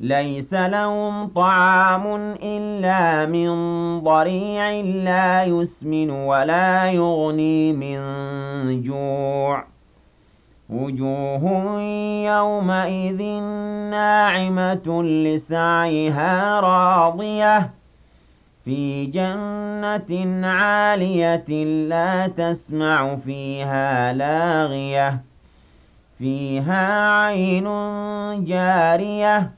ليس لهم طعام إلا من ضريع لا يسمن ولا يغني من جوع. وجوه يومئذ ناعمة لسعيها راضية. في جنة عالية لا تسمع فيها لاغية. فيها عين جارية.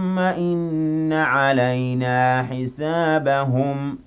ثم إن علينا حسابهم